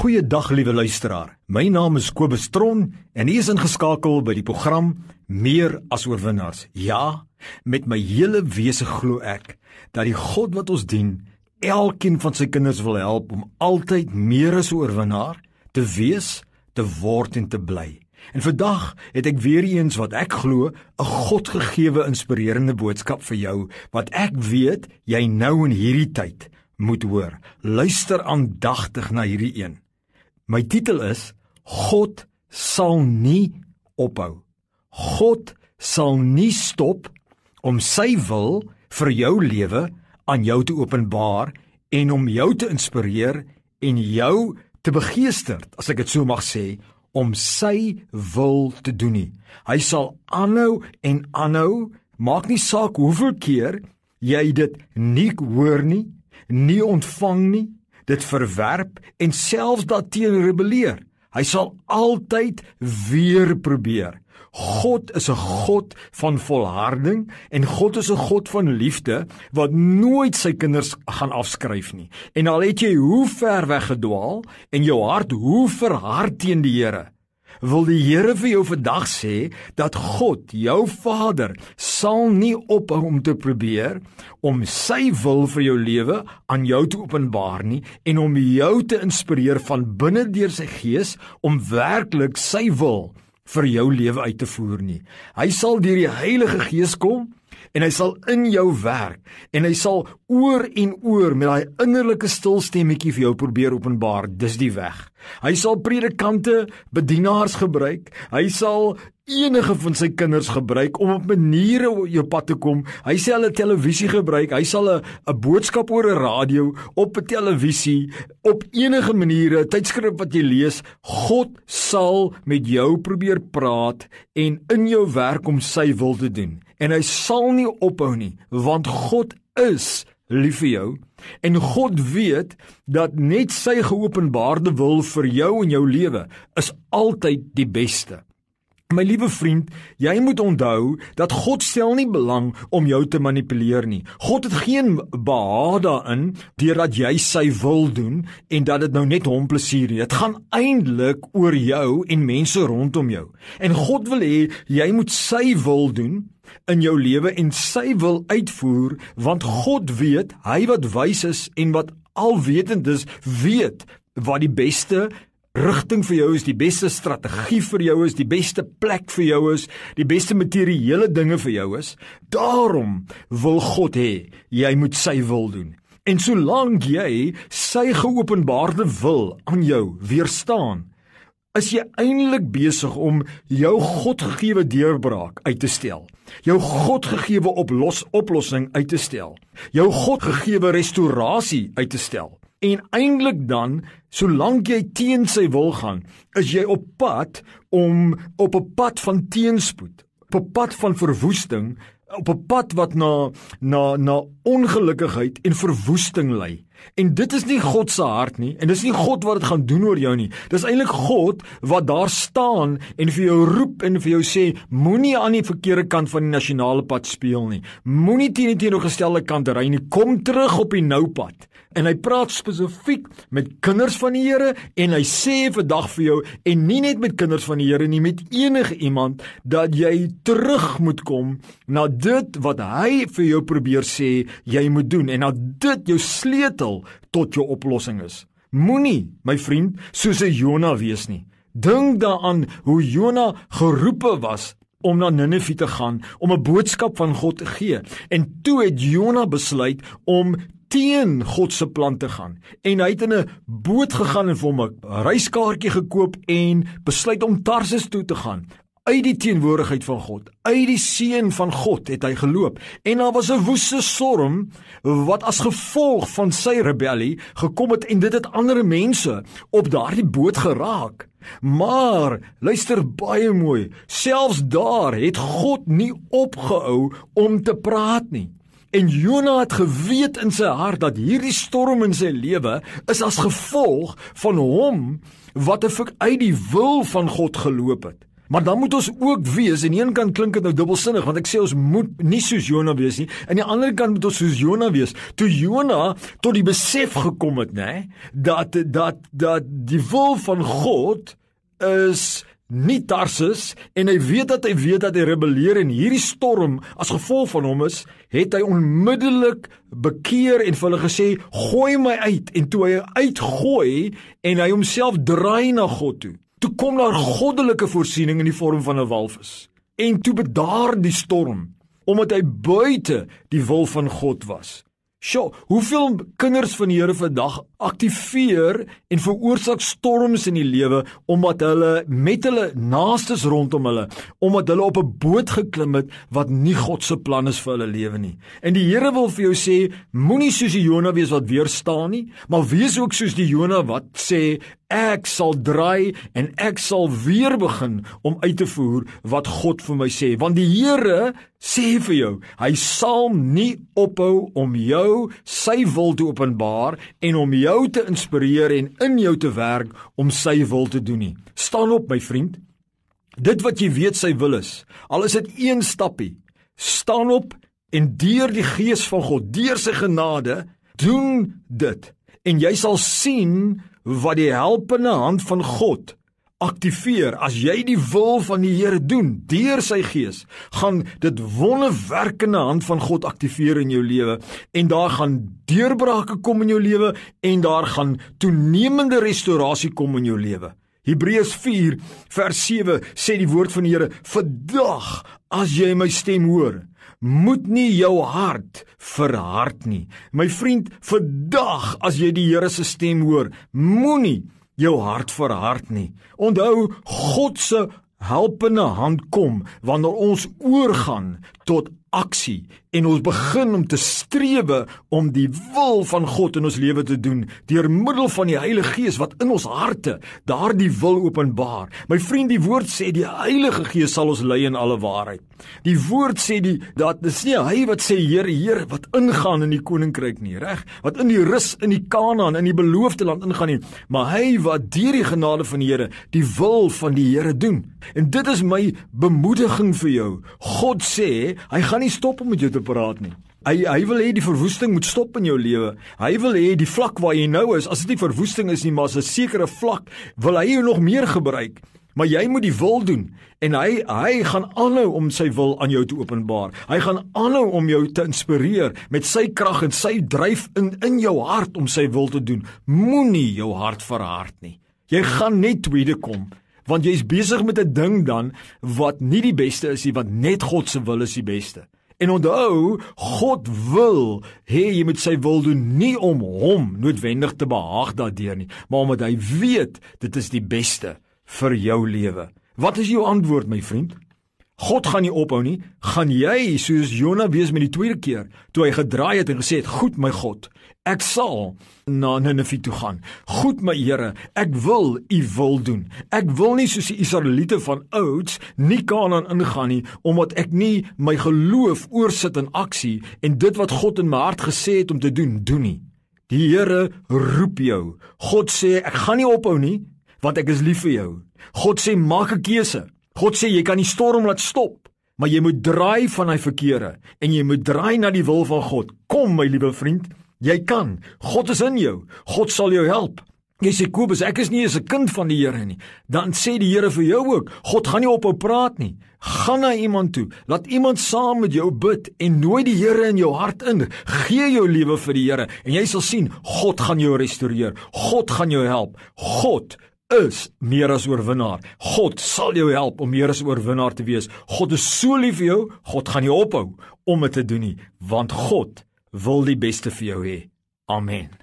Goeiedag liewe luisteraar. My naam is Kobus Tron en u is ingeskakel by die program Meer as oorwinnaars. Ja, met my hele wese glo ek dat die God wat ons dien, elkeen van sy kinders wil help om altyd meer as oorwinnaar te wees, te word en te bly. En vandag het ek weer eens wat ek glo 'n Godgegewe inspirerende boodskap vir jou wat ek weet jy nou in hierdie tyd moet hoor. Luister aandagtig na hierdie een. My titel is God sal nie ophou. God sal nie stop om sy wil vir jou lewe aan jou te openbaar en om jou te inspireer en jou te begeester, as ek dit so mag sê, om sy wil te doen nie. Hy sal aanhou en aanhou, maak nie saak hoeveel keer jy dit nie hoor nie, nie ontvang nie, dit verwerp en selfs daarteen rebelleer. Hy sal altyd weer probeer. God is 'n God van volharding en God is 'n God van liefde wat nooit sy kinders gaan afskryf nie. En al het jy hoe ver weg gedwaal en jou hart hoe verhard teen die Here, wil die Here vir jou vandag sê dat God, jou Vader, sal nie ophou om te probeer om sy wil vir jou lewe aan jou te openbaar nie en om jou te inspireer van binne deur sy gees om werklik sy wil vir jou lewe uit te voer nie. Hy sal deur die Heilige Gees kom en hy sal in jou werk en hy sal oor en oor met daai innerlike stil stemmetjie vir jou probeer openbaar dis die weg. Hy sal predikante bedienaars gebruik. Hy sal enige van sy kinders gebruik om op maniere jou pad te kom hy sê hulle televisie gebruik hy sal 'n 'n boodskap oor 'n radio op 'n televisie op enige maniere tydskrif wat jy lees God sal met jou probeer praat en in jou werk om sy wil te doen en hy sal nie ophou nie want God is lief vir jou en God weet dat net sy geopenbaarde wil vir jou en jou lewe is altyd die beste. My liewe vriend, jy moet onthou dat God stel nie belang om jou te manipuleer nie. God het geen behaag daarin deurdat jy sy wil doen en dat dit nou net hom plesier nie. Dit gaan eintlik oor jou en mense rondom jou. En God wil hê jy moet sy wil doen in jou lewe en sy wil uitvoer want God weet, hy wat wys is en wat alwetend is, weet wat die beste rigting vir jou is, die beste strategie vir jou is, die beste plek vir jou is, die beste materiële dinge vir jou is. Daarom wil God hê jy moet sy wil doen. En solank jy sy geopenbaarde wil aan jou weerstaan, is jy eintlik besig om jou Godgegewe deurbraak uit te stel. Jou Godgegewe oplos oplossing uit te stel. Jou Godgegewe restaurasie uit te stel. En eintlik dan, solank jy teen sy wil gaan, is jy op pad om op 'n pad van teenspoed, op 'n pad van verwoesting, op 'n pad wat na na na ongelukkigheid en verwoesting lei. En dit is nie God se hart nie en dis nie God wat dit gaan doen oor jou nie. Dis eintlik God wat daar staan en vir jou roep en vir jou sê moenie aan die verkeerde kant van die nasionale pad speel nie. Moenie teen die teenoorgestelde kant ry nie. Kom terug op die nou pad. En hy praat spesifiek met kinders van die Here en hy sê vandag vir jou en nie net met kinders van die Here nie, met enige iemand dat jy terug moet kom na dit wat hy vir jou probeer sê jy moet doen en dat dit jou sleutel middel tot jou oplossing is. Moenie, my vriend, soos 'n Jona wees nie. Dink daaraan hoe Jona geroepe was om na Ninive te gaan om 'n boodskap van God te gee. En toe het Jona besluit om teen God se plan te gaan. En hy het in 'n boot gegaan en vir hom 'n reiskaartjie gekoop en besluit om Tarsus toe te gaan uit die teenwoordigheid van God, uit die seën van God het hy geloop. En daar was 'n woeste storm wat as gevolg van sy rebellie gekom het en dit het ander mense op daardie boot geraak. Maar luister baie mooi, selfs daar het God nie opgehou om te praat nie. En Jonah het geweet in sy hart dat hierdie storm in sy lewe is as gevolg van hom wat uit die wil van God geloop het. Maar dan moet ons ook wees en aan die een kant klink dit nou dubbelsinnig want ek sê ons moet nie soos Jona wees nie. Aan die ander kant moet ons soos Jona wees. Toe Jona tot die besef gekom het, nê, dat dat dat die wil van God is nie Tarsus en hy weet dat hy weet dat hy rebelleer en hierdie storm as gevolg van hom is, het hy onmiddellik bekeer en vir hulle gesê: "Gooi my uit." En toe hy uitgooi en hy homself draai na God toe, toe kom daar goddelike voorsiening in die vorm van 'n walvis. En toe bedaar die storm omdat hy buite die wil van God was. Sjoe, hoeveel kinders van die Here vandag aktiveer en veroorsaak storms in die lewe omdat hulle met hulle naastes rondom hulle, omdat hulle op 'n boot geklim het wat nie God se plan is vir hulle lewe nie. En die Here wil vir jou sê, moenie soos die Jona wees wat weerstaan nie, maar wees ook soos die Jona wat sê, ek sal draai en ek sal weer begin om uit te voer wat God vir my sê want die Here sê vir jou hy sal nie ophou om jou sy wil te openbaar en om jou te inspireer en in jou te werk om sy wil te doen nie. Staan op my vriend. Dit wat jy weet sy wil is al is dit een stappie staan op en deur die gees van God deur sy genade doen dit. En jy sal sien wat die helpende hand van God aktiveer as jy die wil van die Here doen deur sy gees gaan dit wonderwerkende hand van God aktiveer in jou lewe en daar gaan deurbrake kom in jou lewe en daar gaan toenemende restaurasie kom in jou lewe Hebreërs 4 vers 7 sê die woord van die Here vandag as jy my stem hoor moet nie jou hart verhard nie. My vriend, vandag as jy die Here se stem hoor, moenie jou hart verhard nie. Onthou, God se helpende hand kom wanneer ons oorgaan tot aksie en ons begin om te strewe om die wil van God in ons lewe te doen deur middel van die Heilige Gees wat in ons harte daardie wil openbaar. My vriend, die woord sê die Heilige Gees sal ons lei in alle waarheid. Die woord sê die dat dis nie hy wat sê Here, Here wat ingaan in die koninkryk nie, reg? Wat in die rus in die Kanaan in die beloofde land ingaan nie, maar hy wat deur die genade van die Here die wil van die Here doen. En dit is my bemoediging vir jou. God sê hy gaan nie stop om met jou te praat nie. Hy hy wil hê die verwoesting moet stop in jou lewe. Hy wil hê die vlak waar jy nou is, as dit nie verwoesting is nie, maar 'n sekere vlak, wil hy jou nog meer gebruik. Maar jy moet die wil doen en hy hy gaan aanhou om sy wil aan jou te openbaar. Hy gaan aanhou om jou te inspireer met sy krag en sy dryf in in jou hart om sy wil te doen. Moenie jou hart verhard nie. Jy gaan net tweede kom want jy's besig met 'n ding dan wat nie die beste is nie, want net God se wil is die beste. En onthou, God wil hê jy moet sy wil doen nie om hom noodwendig te behaag daardeur nie, maar omdat hy weet dit is die beste vir jou lewe. Wat is jou antwoord, my vriend? God gaan nie ophou nie. Gaan jy soos Jona wees met die tweede keer toe hy gedraai het en gesê het: "Goed, my God, ek sal na Ninive toe gaan. Goed, my Here, ek wil U wil doen. Ek wil nie soos die Israeliete van ouds nie Kanaan ingaan nie omdat ek nie my geloof oorsit in aksie en dit wat God in my hart gesê het om te doen, doen nie. Die Here roep jou. God sê ek gaan nie ophou nie want ek is lief vir jou. God sê maak 'n keuse. God sê jy kan die storm laat stop, maar jy moet draai van hy verkeerde en jy moet draai na die wil van God. Kom my liewe vriend, jy kan. God is in jou. God sal jou help. Jy sê Kobus, ek is nie eens 'n kind van die Here nie. Dan sê die Here vir jou ook, God gaan nie ophou praat nie. Gaan na iemand toe. Laat iemand saam met jou bid en nooi die Here in jou hart in. Gee jou lewe vir die Here en jy sal sien God gaan jou restoreer. God gaan jou help. God is meer as oorwinnaar. God sal jou help om meer as oorwinnaar te wees. God is so lief vir jou, God gaan nie ophou om dit te doen nie, want God wil die beste vir jou hê. Amen.